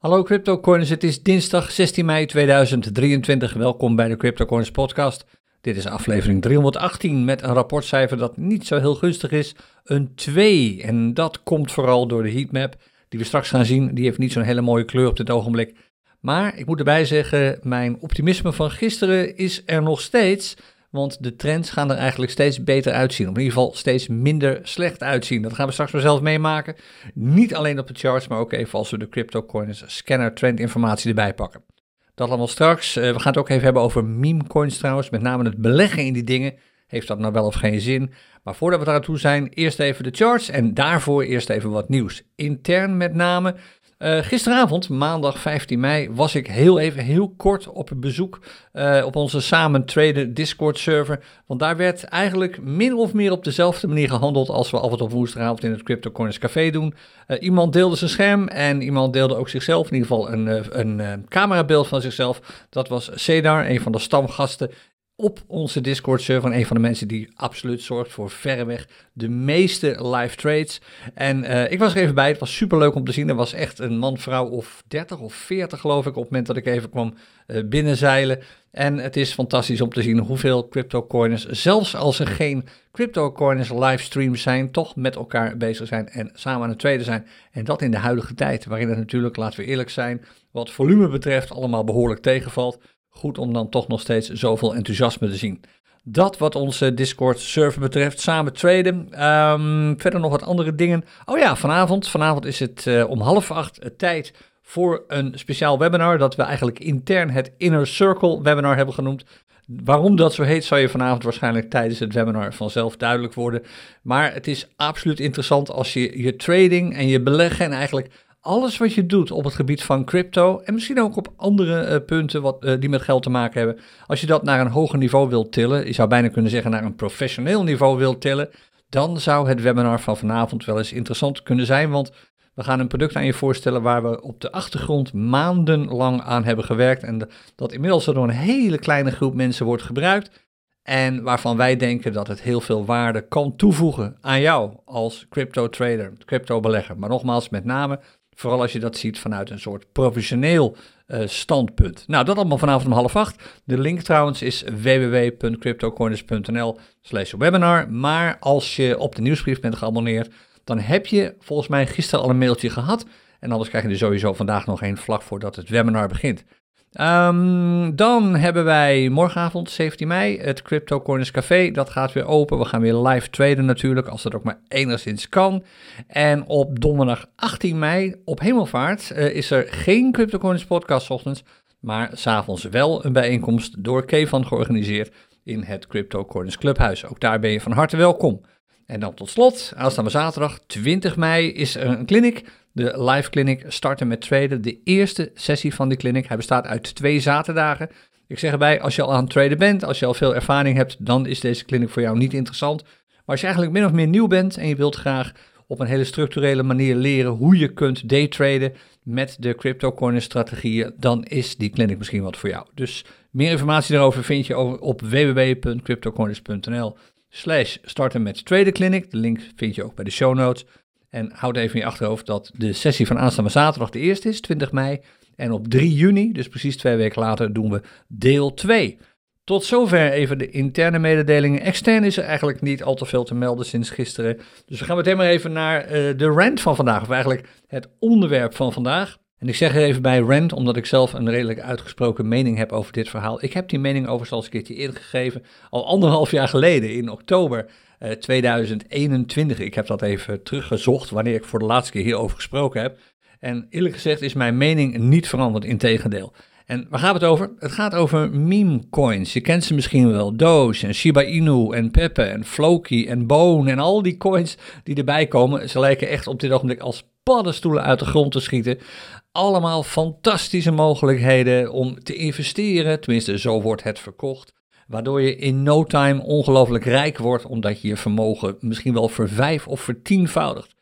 Hallo CryptoCoins, het is dinsdag 16 mei 2023. Welkom bij de CryptoCoins podcast. Dit is aflevering 318 met een rapportcijfer dat niet zo heel gunstig is, een 2. En dat komt vooral door de heatmap die we straks gaan zien. Die heeft niet zo'n hele mooie kleur op dit ogenblik. Maar ik moet erbij zeggen, mijn optimisme van gisteren is er nog steeds. Want de trends gaan er eigenlijk steeds beter uitzien. Of in ieder geval steeds minder slecht uitzien. Dat gaan we straks maar zelf meemaken. Niet alleen op de charts, maar ook even als we de CryptoCoins scanner trend informatie erbij pakken. Dat allemaal straks. Uh, we gaan het ook even hebben over meme coins trouwens. Met name het beleggen in die dingen. Heeft dat nou wel of geen zin? Maar voordat we daar naartoe zijn, eerst even de charts. En daarvoor eerst even wat nieuws. Intern met name uh, gisteravond, maandag 15 mei, was ik heel even, heel kort op bezoek uh, op onze samen traden Discord server. Want daar werd eigenlijk min of meer op dezelfde manier gehandeld als we altijd op woensdagavond in het CryptoCoins Café doen. Uh, iemand deelde zijn scherm en iemand deelde ook zichzelf, in ieder geval een, een camerabeeld van zichzelf. Dat was Cedar, een van de stamgasten op onze Discord-server. Een van de mensen die absoluut zorgt voor verreweg de meeste live trades. En uh, ik was er even bij. Het was super leuk om te zien. Er was echt een man, vrouw of 30 of 40 geloof ik op het moment dat ik even kwam uh, binnenzeilen. En het is fantastisch om te zien hoeveel crypto-coiners, zelfs als er geen crypto-coiners livestreams zijn, toch met elkaar bezig zijn en samen aan het tweede zijn. En dat in de huidige tijd, waarin het natuurlijk, laten we eerlijk zijn, wat volume betreft allemaal behoorlijk tegenvalt. Goed om dan toch nog steeds zoveel enthousiasme te zien. Dat wat onze Discord-server betreft, samen traden. Um, verder nog wat andere dingen. Oh ja, vanavond. Vanavond is het uh, om half acht uh, tijd voor een speciaal webinar. Dat we eigenlijk intern het Inner Circle webinar hebben genoemd. Waarom dat zo heet, zal je vanavond waarschijnlijk tijdens het webinar vanzelf duidelijk worden. Maar het is absoluut interessant als je je trading en je beleggen en eigenlijk alles wat je doet op het gebied van crypto en misschien ook op andere uh, punten wat, uh, die met geld te maken hebben, als je dat naar een hoger niveau wilt tillen, je zou bijna kunnen zeggen naar een professioneel niveau wilt tillen, dan zou het webinar van vanavond wel eens interessant kunnen zijn, want we gaan een product aan je voorstellen waar we op de achtergrond maandenlang aan hebben gewerkt en dat inmiddels door een hele kleine groep mensen wordt gebruikt. En waarvan wij denken dat het heel veel waarde kan toevoegen aan jou als crypto trader, crypto belegger. Maar nogmaals, met name Vooral als je dat ziet vanuit een soort professioneel uh, standpunt. Nou, dat allemaal vanavond om half acht. De link trouwens is www.cryptocorners.nl slash webinar. Maar als je op de nieuwsbrief bent geabonneerd, dan heb je volgens mij gisteren al een mailtje gehad. En anders krijg je er sowieso vandaag nog een vlak voordat het webinar begint. Um, dan hebben wij morgenavond, 17 mei, het Crypto Corners Café. Dat gaat weer open. We gaan weer live traden natuurlijk, als dat ook maar enigszins kan. En op donderdag 18 mei, op Hemelvaart, uh, is er geen Crypto Corners podcast ochtends, maar s'avonds wel een bijeenkomst door Kevan georganiseerd in het Crypto Corners Clubhuis. Ook daar ben je van harte welkom. En dan tot slot, aanstaande zaterdag 20 mei is er een clinic de live clinic starten met traden. De eerste sessie van die clinic. Hij bestaat uit twee zaterdagen. Ik zeg erbij, als je al aan het traden bent, als je al veel ervaring hebt, dan is deze clinic voor jou niet interessant. Maar als je eigenlijk min of meer nieuw bent en je wilt graag op een hele structurele manier leren hoe je kunt daytraden met de cryptocurrency strategieën, dan is die clinic misschien wat voor jou. Dus meer informatie daarover vind je op www.cryptocorners.nl slash starten met traden clinic. De link vind je ook bij de show notes. En houd even in je achterhoofd dat de sessie van aanstaande zaterdag de eerste is, 20 mei. En op 3 juni, dus precies twee weken later, doen we deel 2. Tot zover even de interne mededelingen. Extern is er eigenlijk niet al te veel te melden sinds gisteren. Dus we gaan meteen maar even naar uh, de rant van vandaag, of eigenlijk het onderwerp van vandaag. En ik zeg er even bij rant, omdat ik zelf een redelijk uitgesproken mening heb over dit verhaal. Ik heb die mening overigens al eens een keertje ingegeven, al anderhalf jaar geleden, in oktober 2021. Eh, ik heb dat even teruggezocht wanneer ik voor de laatste keer hierover gesproken heb. En eerlijk gezegd is mijn mening niet veranderd, in tegendeel. En waar gaat het over? Het gaat over meme coins. Je kent ze misschien wel. Doge en Shiba Inu en Pepe en Floki en Bone en al die coins die erbij komen. Ze lijken echt op dit ogenblik als paddenstoelen uit de grond te schieten. Allemaal fantastische mogelijkheden om te investeren. Tenminste, zo wordt het verkocht. Waardoor je in no time ongelooflijk rijk wordt, omdat je je vermogen misschien wel voor vijf of vertienvoudigt.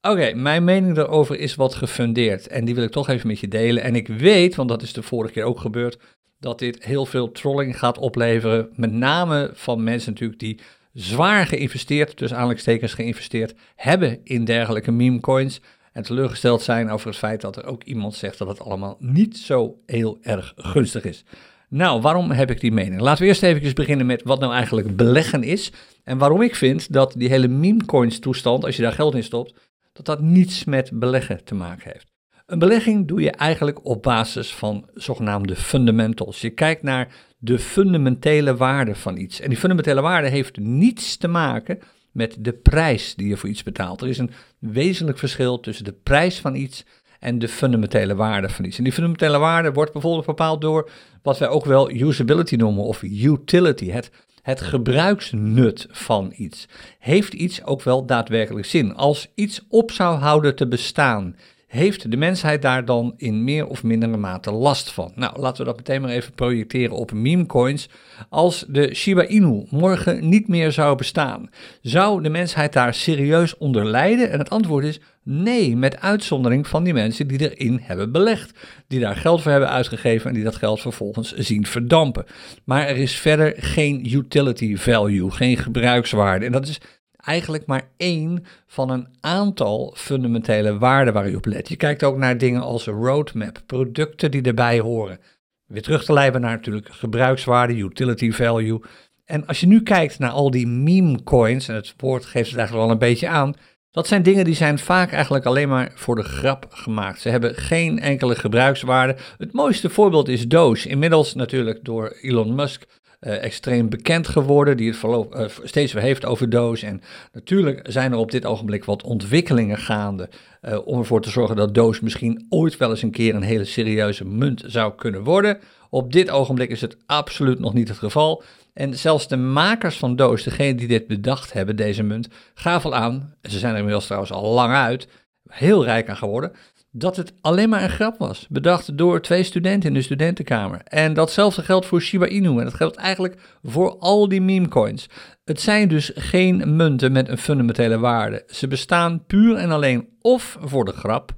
Oké, mijn mening daarover is wat gefundeerd en die wil ik toch even met je delen. En ik weet, want dat is de vorige keer ook gebeurd, dat dit heel veel trolling gaat opleveren. Met name van mensen natuurlijk die zwaar geïnvesteerd, dus aanhalingstekens geïnvesteerd hebben in dergelijke meme coins. En teleurgesteld zijn over het feit dat er ook iemand zegt dat het allemaal niet zo heel erg gunstig is. Nou, waarom heb ik die mening? Laten we eerst even beginnen met wat nou eigenlijk beleggen is. En waarom ik vind dat die hele meme coins toestand, als je daar geld in stopt, dat dat niets met beleggen te maken heeft. Een belegging doe je eigenlijk op basis van zogenaamde fundamentals. Je kijkt naar de fundamentele waarde van iets. En die fundamentele waarde heeft niets te maken met de prijs die je voor iets betaalt. Er is een wezenlijk verschil tussen de prijs van iets en de fundamentele waarde van iets. En die fundamentele waarde wordt bijvoorbeeld bepaald door wat wij ook wel usability noemen of utility, het, het gebruiksnut van iets. Heeft iets ook wel daadwerkelijk zin? Als iets op zou houden te bestaan, heeft de mensheid daar dan in meer of mindere mate last van? Nou, laten we dat meteen maar even projecteren op meme coins. Als de Shiba Inu morgen niet meer zou bestaan, zou de mensheid daar serieus onder lijden? En het antwoord is nee, met uitzondering van die mensen die erin hebben belegd, die daar geld voor hebben uitgegeven en die dat geld vervolgens zien verdampen. Maar er is verder geen utility value, geen gebruikswaarde. En dat is eigenlijk maar één van een aantal fundamentele waarden waar je op let. Je kijkt ook naar dingen als een roadmap, producten die erbij horen. Weer terug te leiden naar natuurlijk gebruikswaarde, utility value. En als je nu kijkt naar al die meme coins, en het woord geeft het eigenlijk wel een beetje aan, dat zijn dingen die zijn vaak eigenlijk alleen maar voor de grap gemaakt. Ze hebben geen enkele gebruikswaarde. Het mooiste voorbeeld is Doge. Inmiddels natuurlijk door Elon Musk uh, extreem bekend geworden, die het verloop, uh, steeds weer heeft over Doge. En natuurlijk zijn er op dit ogenblik wat ontwikkelingen gaande uh, om ervoor te zorgen dat Doge misschien ooit wel eens een keer een hele serieuze munt zou kunnen worden. Op dit ogenblik is het absoluut nog niet het geval. En zelfs de makers van Doge, degene die dit bedacht hebben, deze munt, gaven al aan, ze zijn er inmiddels trouwens al lang uit, heel rijk aan geworden, dat het alleen maar een grap was. Bedacht door twee studenten in de studentenkamer. En datzelfde geldt voor Shiba Inu. En dat geldt eigenlijk voor al die meme coins. Het zijn dus geen munten met een fundamentele waarde. Ze bestaan puur en alleen of voor de grap,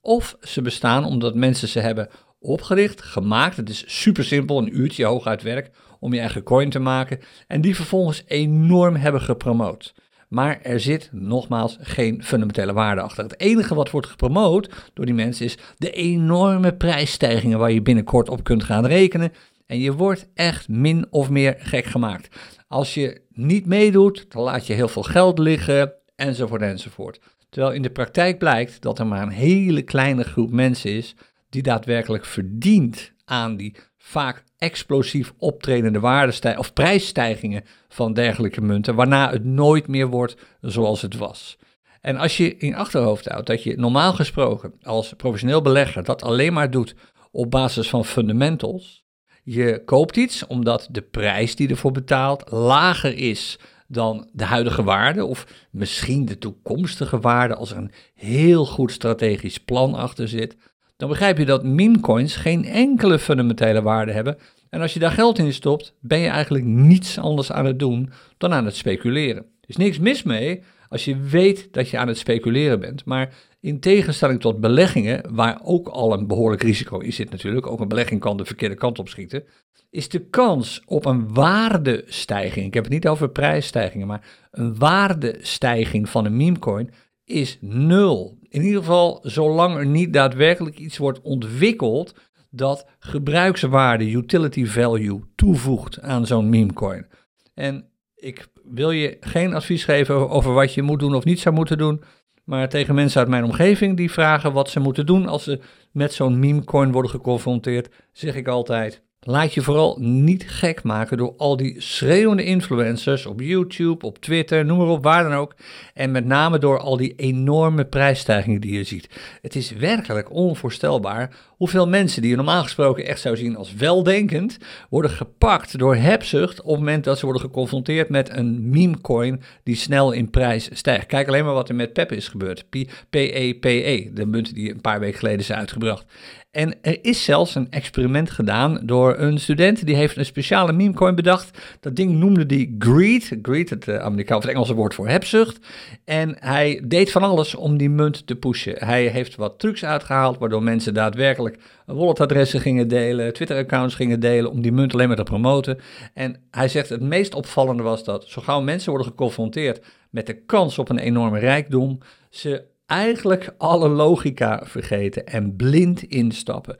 of ze bestaan omdat mensen ze hebben opgericht, gemaakt. Het is super simpel, een uurtje hooguit werk om je eigen coin te maken. En die vervolgens enorm hebben gepromoot. Maar er zit nogmaals geen fundamentele waarde achter. Het enige wat wordt gepromoot door die mensen is de enorme prijsstijgingen waar je binnenkort op kunt gaan rekenen. En je wordt echt min of meer gek gemaakt. Als je niet meedoet, dan laat je heel veel geld liggen, enzovoort enzovoort. Terwijl in de praktijk blijkt dat er maar een hele kleine groep mensen is die daadwerkelijk verdient aan die vaak explosief optredende waardestijgingen of prijsstijgingen van dergelijke munten, waarna het nooit meer wordt zoals het was. En als je in achterhoofd houdt dat je normaal gesproken als professioneel belegger dat alleen maar doet op basis van fundamentals, je koopt iets omdat de prijs die ervoor betaalt lager is dan de huidige waarde of misschien de toekomstige waarde als er een heel goed strategisch plan achter zit, dan begrijp je dat meme-coins geen enkele fundamentele waarde hebben. En als je daar geld in stopt, ben je eigenlijk niets anders aan het doen dan aan het speculeren. Er is niks mis mee als je weet dat je aan het speculeren bent. Maar in tegenstelling tot beleggingen, waar ook al een behoorlijk risico in zit natuurlijk, ook een belegging kan de verkeerde kant op schieten, is de kans op een waardestijging, ik heb het niet over prijsstijgingen, maar een waardestijging van een memecoin is nul. In ieder geval, zolang er niet daadwerkelijk iets wordt ontwikkeld dat gebruikswaarde, utility value, toevoegt aan zo'n memecoin. En ik wil je geen advies geven over wat je moet doen of niet zou moeten doen. Maar tegen mensen uit mijn omgeving die vragen wat ze moeten doen als ze met zo'n memecoin worden geconfronteerd, zeg ik altijd: Laat je vooral niet gek maken door al die schreeuwende influencers op YouTube, op Twitter, noem maar op, waar dan ook. En met name door al die enorme prijsstijgingen die je ziet. Het is werkelijk onvoorstelbaar hoeveel mensen die je normaal gesproken echt zou zien als weldenkend, worden gepakt door hebzucht op het moment dat ze worden geconfronteerd met een meme-coin die snel in prijs stijgt. Kijk alleen maar wat er met PEP is gebeurd. PEPE, e, de munt die een paar weken geleden is uitgebracht. En er is zelfs een experiment gedaan door een student. Die heeft een speciale memecoin bedacht. Dat ding noemde die Greed. Greed, het, uh, Amerikaans, het Engelse woord voor hebzucht. En hij deed van alles om die munt te pushen. Hij heeft wat trucs uitgehaald, waardoor mensen daadwerkelijk walletadressen gingen delen, Twitter-accounts gingen delen om die munt alleen maar te promoten. En hij zegt het meest opvallende was dat zo gauw mensen worden geconfronteerd met de kans op een enorme rijkdom, ze eigenlijk alle logica vergeten en blind instappen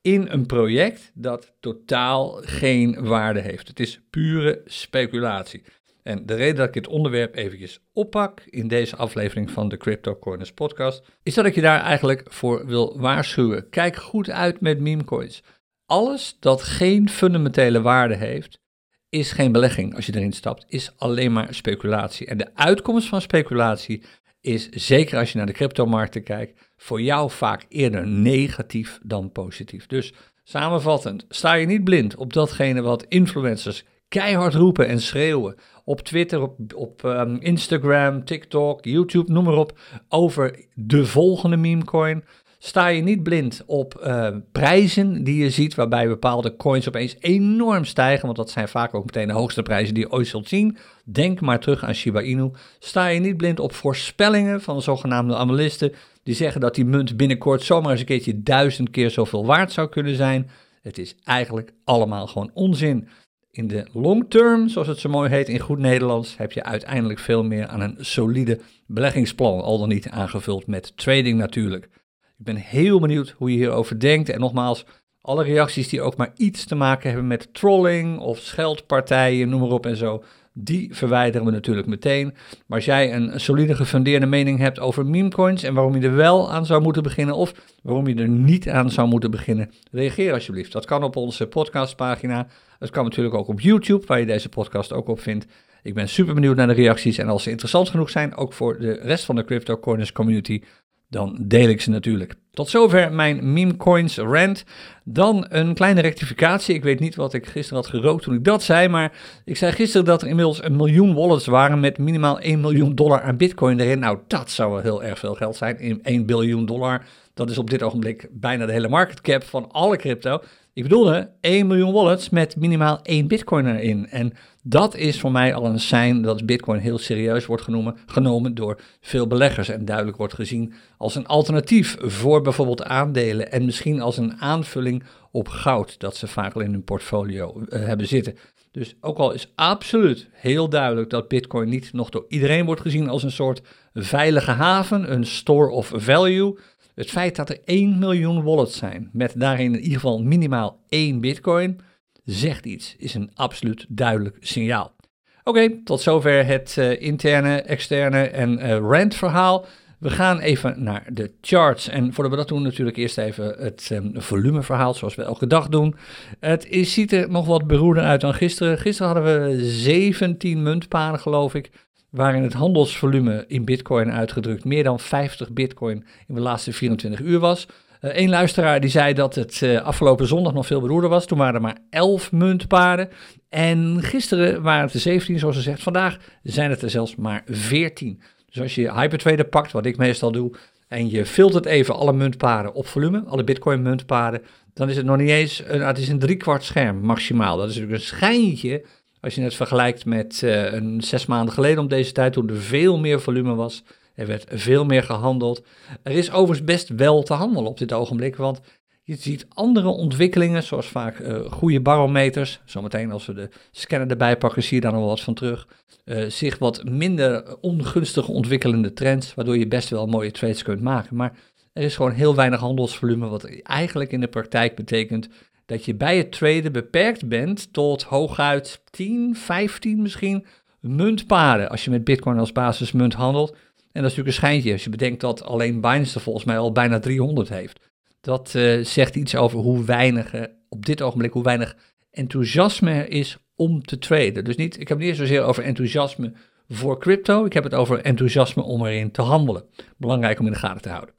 in een project dat totaal geen waarde heeft. Het is pure speculatie. En de reden dat ik dit onderwerp eventjes oppak in deze aflevering van de Crypto Corners podcast, is dat ik je daar eigenlijk voor wil waarschuwen. Kijk goed uit met memecoins. Alles dat geen fundamentele waarde heeft, is geen belegging als je erin stapt, is alleen maar speculatie. En de uitkomst van speculatie is, zeker als je naar de cryptomarkten kijkt, voor jou vaak eerder negatief dan positief. Dus samenvattend, sta je niet blind op datgene wat influencers keihard roepen en schreeuwen op Twitter, op, op um, Instagram, TikTok, YouTube, noem maar op, over de volgende memecoin sta je niet blind op uh, prijzen die je ziet, waarbij bepaalde coins opeens enorm stijgen, want dat zijn vaak ook meteen de hoogste prijzen die je ooit zult zien. Denk maar terug aan Shiba Inu. Sta je niet blind op voorspellingen van de zogenaamde analisten, die zeggen dat die munt binnenkort zomaar eens een keertje duizend keer zoveel waard zou kunnen zijn. Het is eigenlijk allemaal gewoon onzin. In de long term, zoals het zo mooi heet in goed Nederlands, heb je uiteindelijk veel meer aan een solide beleggingsplan, al dan niet aangevuld met trading natuurlijk. Ik ben heel benieuwd hoe je hierover denkt. En nogmaals, alle reacties die ook maar iets te maken hebben met trolling of scheldpartijen, noem maar op en zo, die verwijderen we natuurlijk meteen. Maar als jij een solide gefundeerde mening hebt over memecoins en waarom je er wel aan zou moeten beginnen of waarom je er niet aan zou moeten beginnen, reageer alsjeblieft. Dat kan op onze podcastpagina. Dat kan natuurlijk ook op YouTube, waar je deze podcast ook op vindt. Ik ben super benieuwd naar de reacties en als ze interessant genoeg zijn, ook voor de rest van de Crypto community, dan deel ik ze natuurlijk. Tot zover mijn meme coins rant. Dan een kleine rectificatie. Ik weet niet wat ik gisteren had gerookt toen ik dat zei, maar ik zei gisteren dat er inmiddels een miljoen wallets waren met minimaal 1 miljoen dollar aan bitcoin erin. Nou, dat zou wel heel erg veel geld zijn. 1 biljoen dollar, dat is op dit ogenblik bijna de hele market cap van alle crypto. Ik bedoelde 1 miljoen wallets met minimaal 1 bitcoin erin. En dat is voor mij al een sein dat bitcoin heel serieus wordt genomen, genomen door veel beleggers en duidelijk wordt gezien als een alternatief voor bijvoorbeeld aandelen en misschien als een aanvulling op goud dat ze vaak al in hun portfolio uh, hebben zitten. Dus ook al is absoluut heel duidelijk dat Bitcoin niet nog door iedereen wordt gezien als een soort veilige haven, een store of value, het feit dat er 1 miljoen wallets zijn, met daarin in ieder geval minimaal één bitcoin, zegt iets, is een absoluut duidelijk signaal. Oké, tot zover het uh, interne, externe en uh, rant verhaal. We gaan even naar de charts. En voordat we dat doen, natuurlijk eerst even het um, volumeverhaal, zoals we elke dag doen. Het is, ziet er nog wat beroerder uit dan gisteren. Gisteren hadden we 17 muntparen, geloof ik waarin het handelsvolume in bitcoin uitgedrukt meer dan 50 bitcoin in de laatste 24 uur was. Eén eh, luisteraar die zei dat het uh, afgelopen zondag nog veel beroerder was. Toen waren er maar 11 muntparen. En gisteren waren het er 17, zoals ze zegt. Vandaag zijn het er zelfs maar 14. Dus als je Hypertrader pakt, wat ik meestal doe, en je filtert even alle muntparen op volume, alle bitcoin muntparen, dan is het nog niet eens, een, het is een driekwart scherm maximaal. Dat is natuurlijk een schijntje als je het vergelijkt met uh, een zes maanden geleden om deze tijd, toen er veel meer volume was. Er werd veel meer gehandeld. Er is overigens best wel te handelen op dit ogenblik, want je ziet andere ontwikkelingen, zoals vaak uh, goede barometers. Zometeen als we de scanner erbij pakken, zie je daar nog wat van terug. Uh, zich wat minder ongunstig ontwikkelende trends, waardoor je best wel mooie trades kunt maken. Maar er is gewoon heel weinig handelsvolume, wat eigenlijk in de praktijk betekent dat je bij het traden beperkt bent tot hooguit 10, 15 misschien muntparen als je met Bitcoin als basismunt handelt. En dat is natuurlijk een schijntje als je bedenkt dat alleen Binance volgens mij al bijna 300 heeft. Dat uh, zegt iets over hoe weinig, uh, op dit ogenblik, hoe weinig enthousiasme er is om te traden. Dus niet, ik heb het niet zozeer over enthousiasme voor crypto, ik heb het over enthousiasme om erin te handelen. Belangrijk om in de gaten te houden.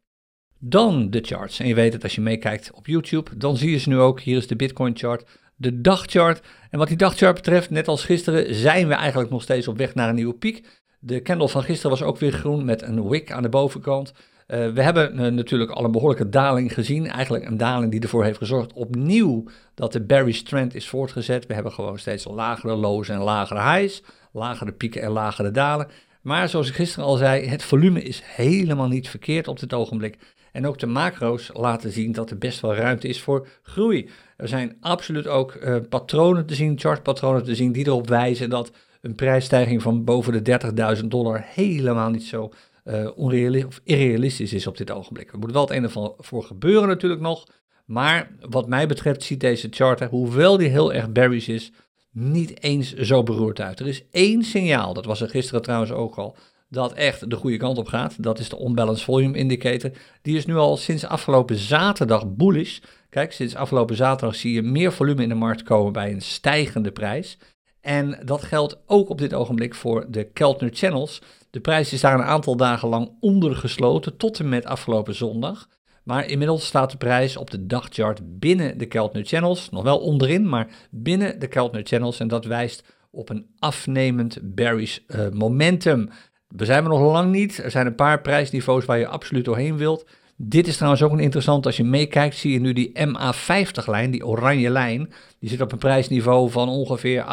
Dan de charts. En je weet het, als je meekijkt op YouTube, dan zie je ze nu ook. Hier is de Bitcoin chart, de dagchart. En wat die dagchart betreft, net als gisteren, zijn we eigenlijk nog steeds op weg naar een nieuwe piek. De candle van gisteren was ook weer groen met een wick aan de bovenkant. Uh, we hebben uh, natuurlijk al een behoorlijke daling gezien. Eigenlijk een daling die ervoor heeft gezorgd opnieuw dat de bearish trend is voortgezet. We hebben gewoon steeds lagere lows en lagere highs. Lagere pieken en lagere dalen. Maar zoals ik gisteren al zei, het volume is helemaal niet verkeerd op dit ogenblik. En ook de macro's laten zien dat er best wel ruimte is voor groei. Er zijn absoluut ook uh, patronen te zien, chartpatronen te zien, die erop wijzen dat een prijsstijging van boven de 30.000 dollar helemaal niet zo uh, of irrealistisch is op dit ogenblik. Er moet wel het een ander voor gebeuren natuurlijk nog. Maar wat mij betreft ziet deze chart hoewel die heel erg bearish is, niet eens zo beroerd uit. Er is één signaal, dat was er gisteren trouwens ook al, dat echt de goede kant op gaat. Dat is de Unbalanced Volume Indicator. Die is nu al sinds afgelopen zaterdag bullish. Kijk, sinds afgelopen zaterdag zie je meer volume in de markt komen bij een stijgende prijs. En dat geldt ook op dit ogenblik voor de Keltner Channels. De prijs is daar een aantal dagen lang ondergesloten tot en met afgelopen zondag. Maar inmiddels staat de prijs op de dagchart binnen de Keltner Channels. Nog wel onderin, maar binnen de Keltner Channels. En dat wijst op een afnemend bearish uh, momentum. We zijn er nog lang niet. Er zijn een paar prijsniveaus waar je absoluut doorheen wilt. Dit is trouwens ook een interessant. Als je meekijkt, zie je nu die MA50-lijn, die oranje lijn. Die zit op een prijsniveau van ongeveer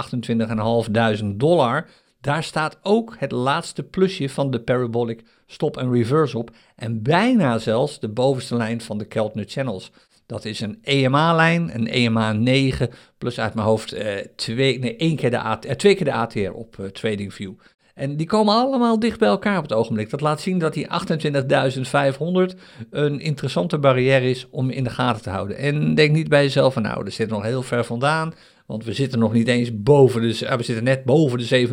28.500 dollar. Daar staat ook het laatste plusje van de parabolic stop en reverse op. En bijna zelfs de bovenste lijn van de Keltner Channels. Dat is een EMA-lijn, een EMA 9, plus uit mijn hoofd eh, twee, nee, één keer de AT, eh, twee keer de ATR op uh, TradingView. En die komen allemaal dicht bij elkaar op het ogenblik. Dat laat zien dat die 28.500 een interessante barrière is om in de gaten te houden. En denk niet bij jezelf van nou, er zit nog heel ver vandaan. Want we zitten nog niet eens boven de, we zitten net boven de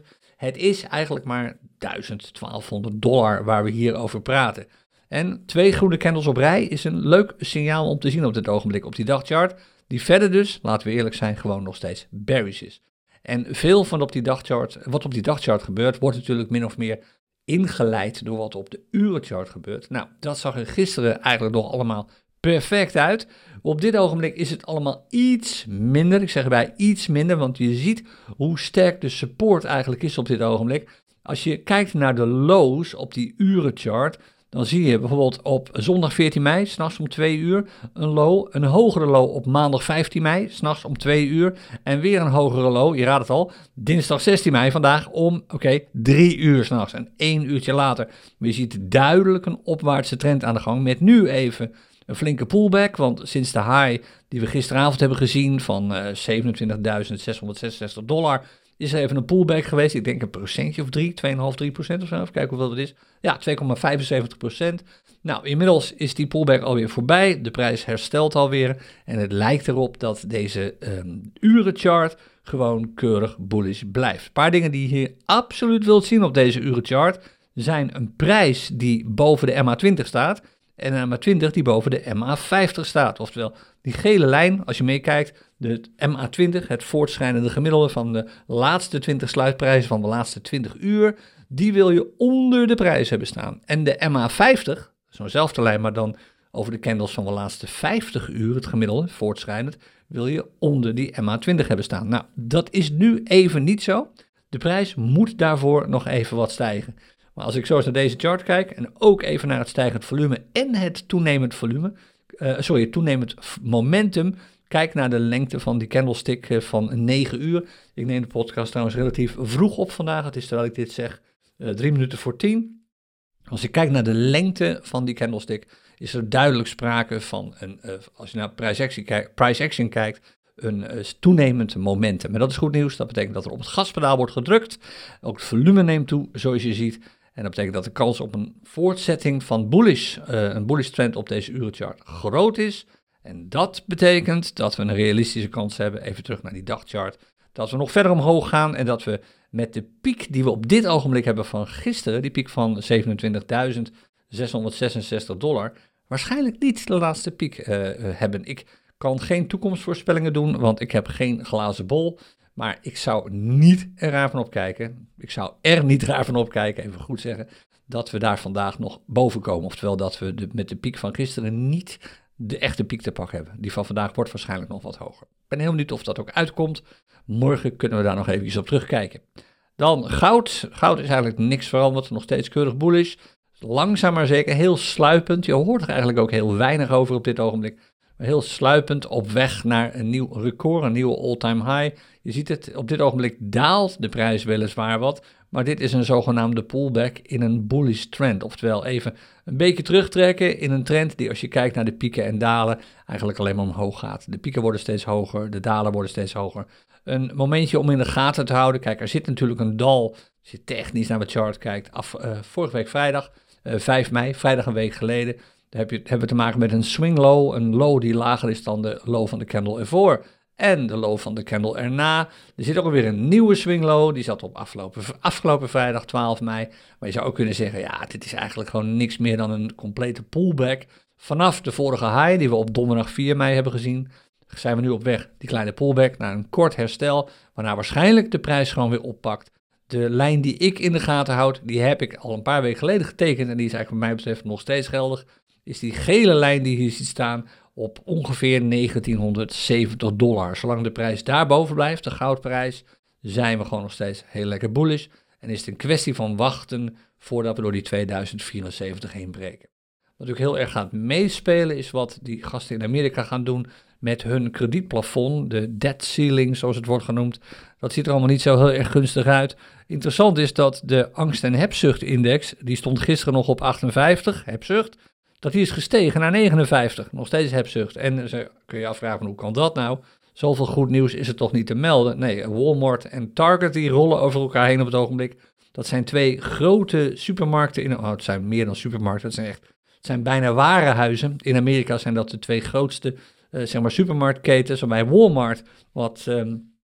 27.000. Het is eigenlijk maar 1000, 1200 dollar waar we hier over praten. En twee groene candles op rij is een leuk signaal om te zien op dit ogenblik op die dagchart. Die verder dus, laten we eerlijk zijn, gewoon nog steeds bearish is. En veel van op die dagchart, wat op die dagchart gebeurt, wordt natuurlijk min of meer ingeleid door wat op de urenchart gebeurt. Nou, dat zag er gisteren eigenlijk nog allemaal perfect uit. Op dit ogenblik is het allemaal iets minder. Ik zeg erbij iets minder, want je ziet hoe sterk de support eigenlijk is op dit ogenblik. Als je kijkt naar de lows op die urenchart, dan zie je bijvoorbeeld op zondag 14 mei, s'nachts om 2 uur, een low. Een hogere low op maandag 15 mei, s'nachts om 2 uur. En weer een hogere low, je raadt het al, dinsdag 16 mei vandaag om, oké, okay, 3 uur s'nachts. En één uurtje later. Maar je ziet duidelijk een opwaartse trend aan de gang. Met nu even een flinke pullback. Want sinds de high die we gisteravond hebben gezien van uh, 27.666 dollar is er even een pullback geweest. Ik denk een procentje of 3, 2,5, 3 procent of zo. Even kijken hoeveel dat is. Ja, 2,75 procent. Nou, inmiddels is die pullback alweer voorbij. De prijs herstelt alweer. En het lijkt erop dat deze um, urenchart gewoon keurig bullish blijft. Een paar dingen die je hier absoluut wilt zien op deze urenchart zijn een prijs die boven de MA20 staat en een MA20 die boven de MA50 staat. Oftewel, die gele lijn, als je meekijkt, de MA20, het voortschrijdende gemiddelde van de laatste 20 sluitprijzen van de laatste 20 uur, die wil je onder de prijs hebben staan. En de MA50, zo'nzelfde lijn, maar dan over de candles van de laatste 50 uur, het gemiddelde, voortschrijdend, wil je onder die MA20 hebben staan. Nou, dat is nu even niet zo. De prijs moet daarvoor nog even wat stijgen. Maar als ik zo eens naar deze chart kijk en ook even naar het stijgend volume en het toenemend volume, uh, sorry, toenemend momentum, kijk naar de lengte van die candlestick uh, van 9 uur. Ik neem de podcast trouwens relatief vroeg op vandaag, het is terwijl ik dit zeg, uh, drie minuten voor tien. Als ik kijk naar de lengte van die candlestick, is er duidelijk sprake van een, als je naar price action, kijkt, price action kijkt, een toenemend momentum. En dat is goed nieuws. Dat betekent dat er op het gaspedaal wordt gedrukt. Ook het volume neemt toe, zoals je ziet. En dat betekent dat de kans op een voortzetting van bullish, uh, een bullish trend op deze urenchart groot is. En dat betekent dat we een realistische kans hebben, even terug naar die dagchart, dat we nog verder omhoog gaan en dat we met de piek die we op dit ogenblik hebben van gisteren, die piek van 27.666 dollar, waarschijnlijk niet de laatste piek uh, hebben. Ik kan geen toekomstvoorspellingen doen, want ik heb geen glazen bol. Maar ik zou niet raar van opkijken. Ik zou er niet raar van opkijken, even goed zeggen. Dat we daar vandaag nog boven komen. Oftewel dat we met de piek van gisteren niet de echte piek te pakken hebben. Die van vandaag wordt waarschijnlijk nog wat hoger. Ik ben heel benieuwd of dat ook uitkomt. Morgen kunnen we daar nog even op terugkijken. Dan goud. Goud is eigenlijk niks veranderd. Nog steeds keurig bullish. Langzaam maar zeker heel sluipend. Je hoort er eigenlijk ook heel weinig over op dit ogenblik. Heel sluipend op weg naar een nieuw record, een nieuwe all-time high. Je ziet het, op dit ogenblik daalt de prijs weliswaar wat, maar dit is een zogenaamde pullback in een bullish trend. Oftewel even een beetje terugtrekken in een trend die als je kijkt naar de pieken en dalen eigenlijk alleen maar omhoog gaat. De pieken worden steeds hoger, de dalen worden steeds hoger. Een momentje om in de gaten te houden. Kijk, er zit natuurlijk een dal, als je technisch naar de chart kijkt, af, uh, vorige week vrijdag, uh, eh, 5 mei, vrijdag een week geleden. Daar heb je, hebben we te maken met een swing low, een low die lager is dan de low van de candle ervoor en de low van de candle erna. Er zit ook alweer een nieuwe swing low, die zat op afgelopen, afgelopen vrijdag 12 mei. Maar je zou ook kunnen zeggen, ja, dit is eigenlijk gewoon niks meer dan een complete pullback. Vanaf de vorige high die we op donderdag 4 mei hebben gezien, zijn we nu op weg, die kleine pullback, naar een kort herstel, waarna waarschijnlijk de prijs gewoon weer oppakt. De lijn die ik in de gaten houd, die heb ik al een paar weken geleden getekend en die is eigenlijk wat mij betreft nog steeds geldig. Is die gele lijn die hier ziet staan op ongeveer 1970 dollar. Zolang de prijs daarboven blijft, de goudprijs, zijn we gewoon nog steeds heel lekker bullish. En is het een kwestie van wachten voordat we door die 2074 heen breken. Wat ook heel erg gaat meespelen is wat die gasten in Amerika gaan doen met hun kredietplafond, de debt ceiling zoals het wordt genoemd. Dat ziet er allemaal niet zo heel erg gunstig uit. Interessant is dat de angst- en hebzuchtindex, die stond gisteren nog op 58, hebzucht, dat die is gestegen naar 59. Nog steeds hebzucht. En kun je afvragen, hoe kan dat nou? Zoveel goed nieuws is er toch niet te melden? Nee, Walmart en Target die rollen over elkaar heen op het ogenblik. Dat zijn twee grote supermarkten. In, oh, het zijn meer dan supermarkten. Het zijn echt, het zijn bijna warenhuizen. In Amerika zijn dat de twee grootste uh, zeg maar supermarktketens. Waarbij Walmart wat um,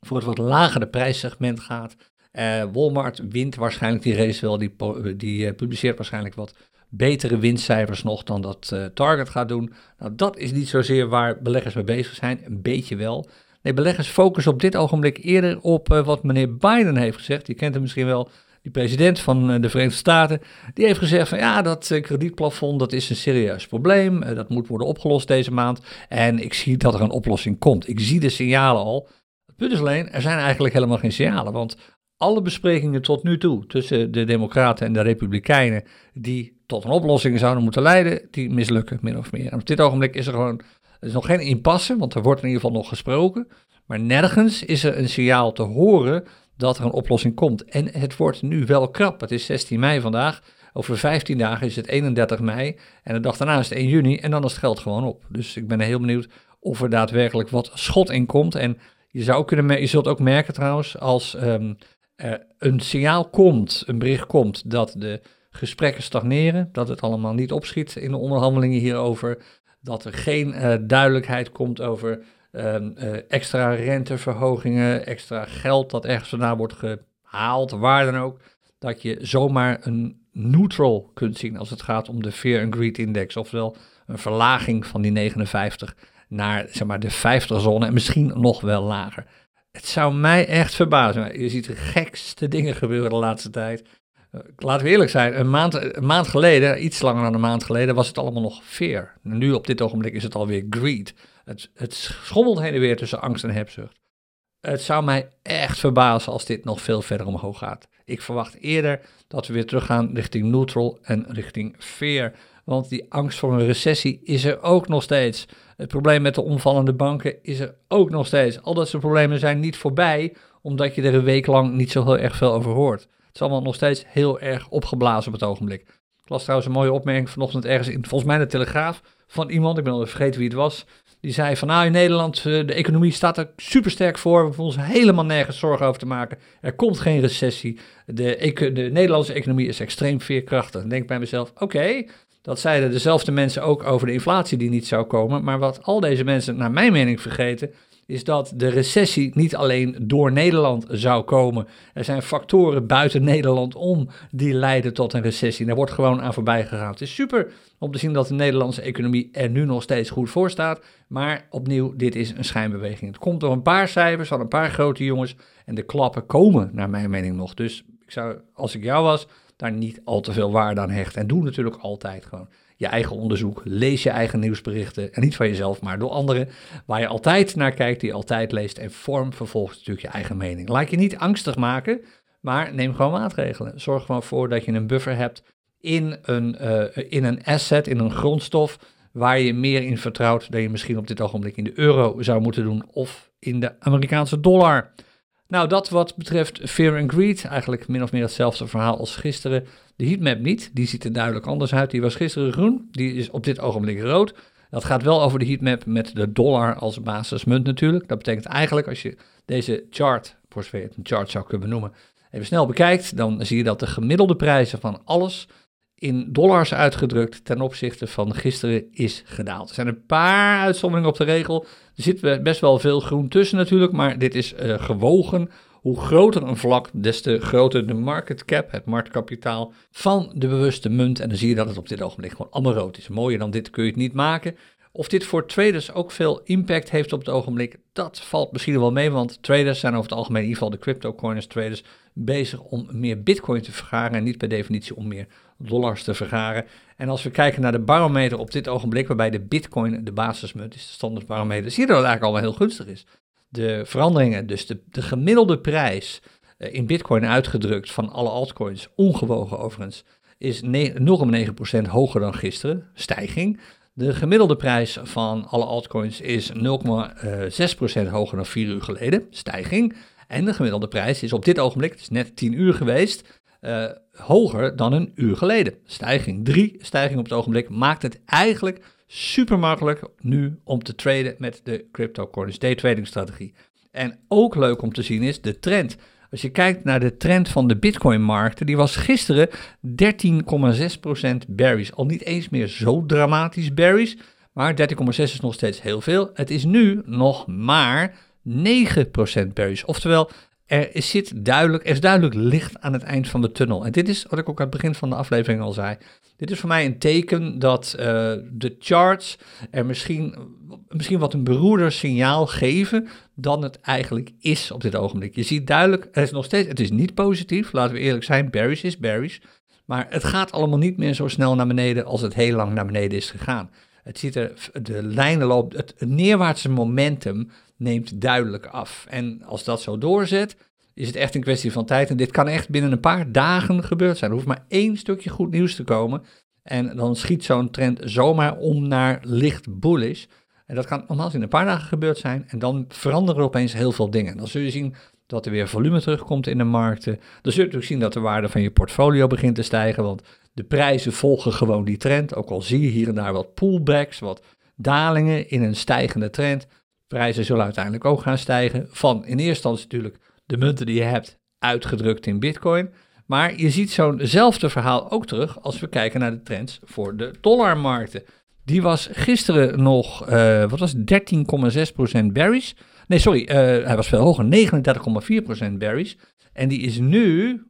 voor het wat lagere prijssegment gaat. Uh, Walmart wint waarschijnlijk die race wel. Die, die uh, publiceert waarschijnlijk wat betere winstcijfers nog dan dat uh, Target gaat doen. Nou, dat is niet zozeer waar beleggers mee bezig zijn, een beetje wel. Nee, beleggers focussen op dit ogenblik eerder op uh, wat meneer Biden heeft gezegd. Je kent hem misschien wel, die president van uh, de Verenigde Staten. Die heeft gezegd van ja, dat kredietplafond dat is een serieus probleem. dat moet worden opgelost deze maand. En ik zie dat er een oplossing komt. Ik zie de signalen al. Het punt is alleen, er zijn eigenlijk helemaal geen signalen. Want alle besprekingen tot nu toe tussen de Democraten en de Republikeinen, die tot een oplossing zouden moeten leiden, die mislukken min of meer. En op dit ogenblik is er gewoon er is nog geen impasse, want er wordt in ieder geval nog gesproken. Maar nergens is er een signaal te horen dat er een oplossing komt. En het wordt nu wel krap. Het is 16 mei vandaag. Over 15 dagen is het 31 mei. En de dag daarna is het 1 juni. En dan is het geld gewoon op. Dus ik ben heel benieuwd of er daadwerkelijk wat schot in komt. En je, zou kunnen, je zult ook merken trouwens, als um, er een signaal komt, een bericht komt dat de gesprekken stagneren, dat het allemaal niet opschiet in de onderhandelingen hierover, dat er geen uh, duidelijkheid komt over uh, uh, extra renteverhogingen, extra geld dat ergens vandaan wordt gehaald, waar dan ook, dat je zomaar een neutral kunt zien als het gaat om de Fear and Greed Index, oftewel een verlaging van die 59 naar zeg maar, de 50 zone en misschien nog wel lager. Het zou mij echt verbazen. Je ziet de gekste dingen gebeuren de laatste tijd. Uh, laten we eerlijk zijn, een maand, maand geleden, iets langer dan een maand geleden, was het allemaal nog fear. nu op dit ogenblik is het alweer greed. Het, het schommelt heen en weer tussen angst en hebzucht. Het zou mij echt verbazen als dit nog veel verder omhoog gaat. Ik verwacht eerder dat we weer teruggaan richting neutral en richting fear. Want die angst voor een recessie is er ook nog steeds. Het probleem met de omvallende banken is er ook nog steeds. Al dat soort problemen zijn niet voorbij, omdat je er een week lang niet zo heel erg veel over hoort. Het is allemaal nog steeds heel erg opgeblazen op het ogenblik. Ik las trouwens een mooie opmerking vanochtend ergens in, volgens mij de Telegraaf, van iemand, ik ben al vergeten wie het was. Die zei van nou in Nederland, eh, de economie staat er super sterk voor. We hoeven ons helemaal nergens zorgen over te maken. Er komt geen recessie. De, de Nederlandse economie is extreem veerkrachtig. Dan denk ik bij mezelf, oké, dat zeiden dezelfde mensen ook over de inflatie die niet zou komen. Maar wat al deze mensen, naar mijn mening, vergeten, is dat de recessie niet alleen door Nederland zou komen. Er zijn factoren buiten Nederland om die leiden tot een recessie. Daar wordt gewoon aan voorbij gegaan. Het is super om te zien dat de Nederlandse economie er nu nog steeds goed voor staat. Maar opnieuw, dit is een schijnbeweging. Het komt door een paar cijfers van een paar grote jongens. En de klappen komen, naar mijn mening, nog. Dus ik zou, als ik jou was, daar niet al te veel waarde aan hecht. En doe natuurlijk altijd gewoon je eigen onderzoek. Lees je eigen nieuwsberichten. En niet van jezelf, maar door anderen. Waar je altijd naar kijkt, die je altijd leest. En vorm vervolgens natuurlijk je eigen mening. Laat je niet angstig maken, maar neem gewoon maatregelen. Zorg gewoon voor dat je een buffer hebt in een, uh, in een asset, in een grondstof. waar je meer in vertrouwt dan je misschien op dit ogenblik in de euro zou moeten doen of in de Amerikaanse dollar. Nou, dat wat betreft Fear and Greed, eigenlijk min of meer hetzelfde verhaal als gisteren. De heatmap niet, die ziet er duidelijk anders uit. Die was gisteren groen, die is op dit ogenblik rood. Dat gaat wel over de heatmap met de dollar als basismunt natuurlijk. Dat betekent eigenlijk als je deze chart, voor zover je het een chart zou kunnen noemen, even snel bekijkt, dan zie je dat de gemiddelde prijzen van alles in dollars uitgedrukt ten opzichte van gisteren is gedaald. Er zijn een paar uitzonderingen op de regel. Zit best wel veel groen tussen natuurlijk, maar dit is uh, gewogen. Hoe groter een vlak, des te groter de market cap, het marktkapitaal van de bewuste munt. En dan zie je dat het op dit ogenblik gewoon allemaal rood is. Mooier dan dit kun je het niet maken. Of dit voor traders ook veel impact heeft op het ogenblik, dat valt misschien wel mee, want traders zijn over het algemeen, in ieder geval de cryptocurrency traders, bezig om meer bitcoin te vergaren en niet per definitie om meer dollars te vergaren. En als we kijken naar de barometer op dit ogenblik, waarbij de bitcoin de basismunt is, de standaardbarometer, zie je dat het eigenlijk allemaal heel gunstig is. De veranderingen, dus de, de gemiddelde prijs eh, in bitcoin uitgedrukt van alle altcoins, ongewogen overigens, is 0,9% hoger dan gisteren, stijging. De gemiddelde prijs van alle altcoins is 0,6% hoger dan 4 uur geleden, stijging. En de gemiddelde prijs is op dit ogenblik, het is net 10 uur geweest, uh, hoger dan een uur geleden. Stijging 3, stijging op het ogenblik, maakt het eigenlijk super makkelijk nu om te traden met de cryptocurrency day trading strategie. En ook leuk om te zien is de trend. Als je kijkt naar de trend van de Bitcoin-markten, die was gisteren 13,6% bearish. Al niet eens meer zo dramatisch bearish, maar 13,6 is nog steeds heel veel. Het is nu nog maar 9% bearish. Oftewel, er zit duidelijk, er is duidelijk licht aan het eind van de tunnel. En dit is wat ik ook aan het begin van de aflevering al zei. Dit is voor mij een teken dat uh, de charts er misschien, misschien wat een beroerder signaal geven dan het eigenlijk is op dit ogenblik. Je ziet duidelijk, het is nog steeds, het is niet positief, laten we eerlijk zijn, bearish is bearish. Maar het gaat allemaal niet meer zo snel naar beneden als het heel lang naar beneden is gegaan. Het ziet er, de lijnen lopen, het neerwaartse momentum neemt duidelijk af. En als dat zo doorzet, is het echt een kwestie van tijd. En dit kan echt binnen een paar dagen gebeurd zijn. Er hoeft maar één stukje goed nieuws te komen. En dan schiet zo'n trend zomaar om naar licht bullish. En dat kan nogmaals in een paar dagen gebeurd zijn. En dan veranderen er opeens heel veel dingen. Dan zul je zien dat er weer volume terugkomt in de markten. Dan zul je natuurlijk zien dat de waarde van je portfolio begint te stijgen. Want de prijzen volgen gewoon die trend. Ook al zie je hier en daar wat pullbacks, wat dalingen in een stijgende trend. Prijzen zullen uiteindelijk ook gaan stijgen. Van in eerste instantie natuurlijk de munten die je hebt uitgedrukt in Bitcoin. Maar je ziet zo'nzelfde verhaal ook terug als we kijken naar de trends voor de dollarmarkten. Die was gisteren nog, uh, wat was 13,6% bearish. Nee, sorry, uh, hij was veel hoger, 39,4% bearish. En die is nu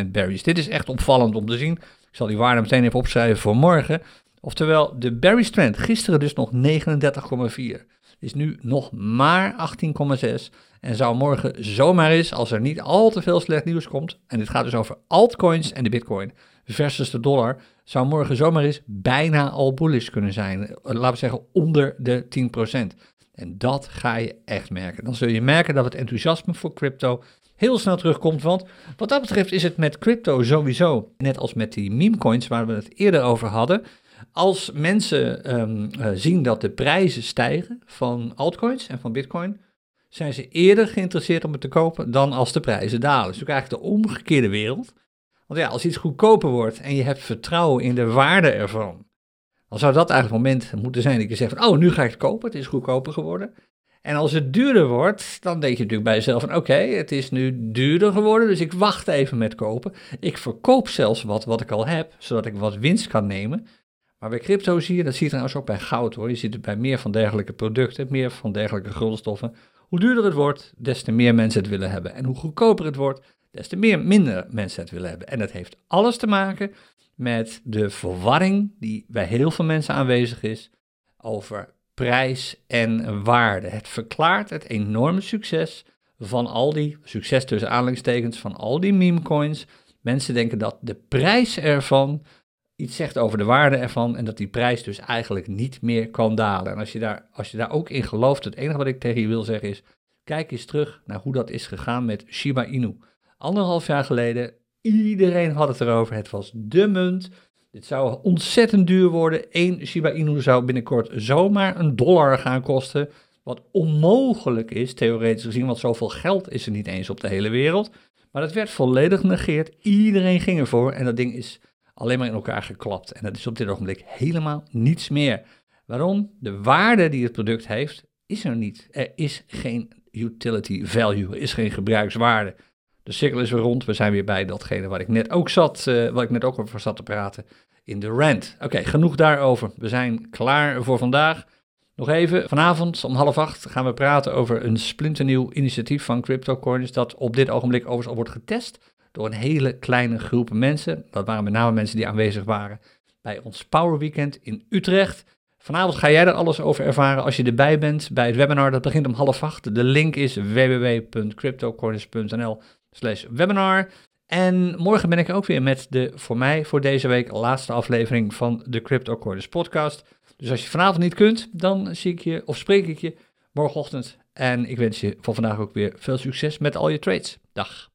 18,6% bearish. Dit is echt opvallend om te zien. Ik zal die waarde meteen even opschrijven voor morgen. Oftewel, de bearish trend, gisteren dus nog 39,4. Is nu nog maar 18,6. En zou morgen zomaar eens, als er niet al te veel slecht nieuws komt, en dit gaat dus over altcoins en de bitcoin versus de dollar, zou morgen zomaar eens bijna al bullish kunnen zijn. Laten we zeggen onder de 10%. En dat ga je echt merken. Dan zul je merken dat het enthousiasme voor crypto heel snel terugkomt. Want wat dat betreft is het met crypto sowieso, net als met die meme coins waar we het eerder over hadden. Als mensen ehm, eh, zien dat de prijzen stijgen van altcoins en van bitcoin, zijn ze eerder geïnteresseerd om het te kopen dan als de prijzen dalen. Dus eigenlijk de omgekeerde wereld. Want ja, als iets goedkoper wordt en je hebt vertrouwen in de waarde ervan, dan zou dat eigenlijk het moment moeten zijn dat je zegt oh, nu ga ik het kopen, het is goedkoper geworden. En als het duurder wordt, dan denk je natuurlijk bij jezelf van, oké, het is nu duurder geworden, dus ik wacht even met kopen. Ik verkoop zelfs wat wat ik al heb, zodat ik wat winst kan nemen. Maar bij crypto zie je, dat zie je trouwens ook bij goud hoor, je ziet het bij meer van dergelijke producten, meer van dergelijke grondstoffen. Hoe duurder het wordt, des te meer mensen het willen hebben. En hoe goedkoper het wordt, des te meer minder mensen het willen hebben. En dat heeft alles te maken met de verwarring die bij heel veel mensen aanwezig is over prijs en waarde. Het verklaart het enorme succes van al die, succes tussen aanhalingstekens, van al die meme coins. Mensen denken dat de prijs ervan iets zegt over de waarde ervan en dat die prijs dus eigenlijk niet meer kan dalen. En als je daar, als je daar ook in gelooft, het enige wat ik tegen je wil zeggen is, kijk eens terug naar hoe dat is gegaan met Shiba Inu. Anderhalf jaar geleden, iedereen had het erover, het was de munt, Dit zou ontzettend duur worden. Eén Shiba Inu zou binnenkort zomaar een dollar gaan kosten. Wat onmogelijk is, theoretisch gezien, want zoveel geld is er niet eens op de hele wereld. Maar dat werd volledig negeerd. Iedereen ging ervoor en dat ding is alleen maar in elkaar geklapt. En dat is op dit ogenblik helemaal niets meer. Waarom? De waarde die het product heeft, is er niet. Er is geen utility value, er is geen gebruikswaarde. De cirkel is weer rond. We zijn weer bij datgene waar ik net ook zat, uh, waar ik net ook over zat te praten in de rant. Oké, genoeg daarover. We zijn klaar voor vandaag. Nog even, vanavond om half acht gaan we praten over een splinternieuw initiatief van CryptoCoins dat op dit ogenblik overigens al wordt getest door een hele kleine groep mensen. Dat waren met name mensen die aanwezig waren bij ons Power Weekend in Utrecht. Vanavond ga jij er alles over ervaren als je erbij bent bij het webinar. Dat begint om half acht. De link is www.cryptocoins.nl slash webinar. En morgen ben ik ook weer met de voor mij voor deze week laatste aflevering van de Crypto podcast. Dus als je vanavond niet kunt, dan zie ik je of spreek ik je morgenochtend. En ik wens je voor vandaag ook weer veel succes met al je trades. Dag.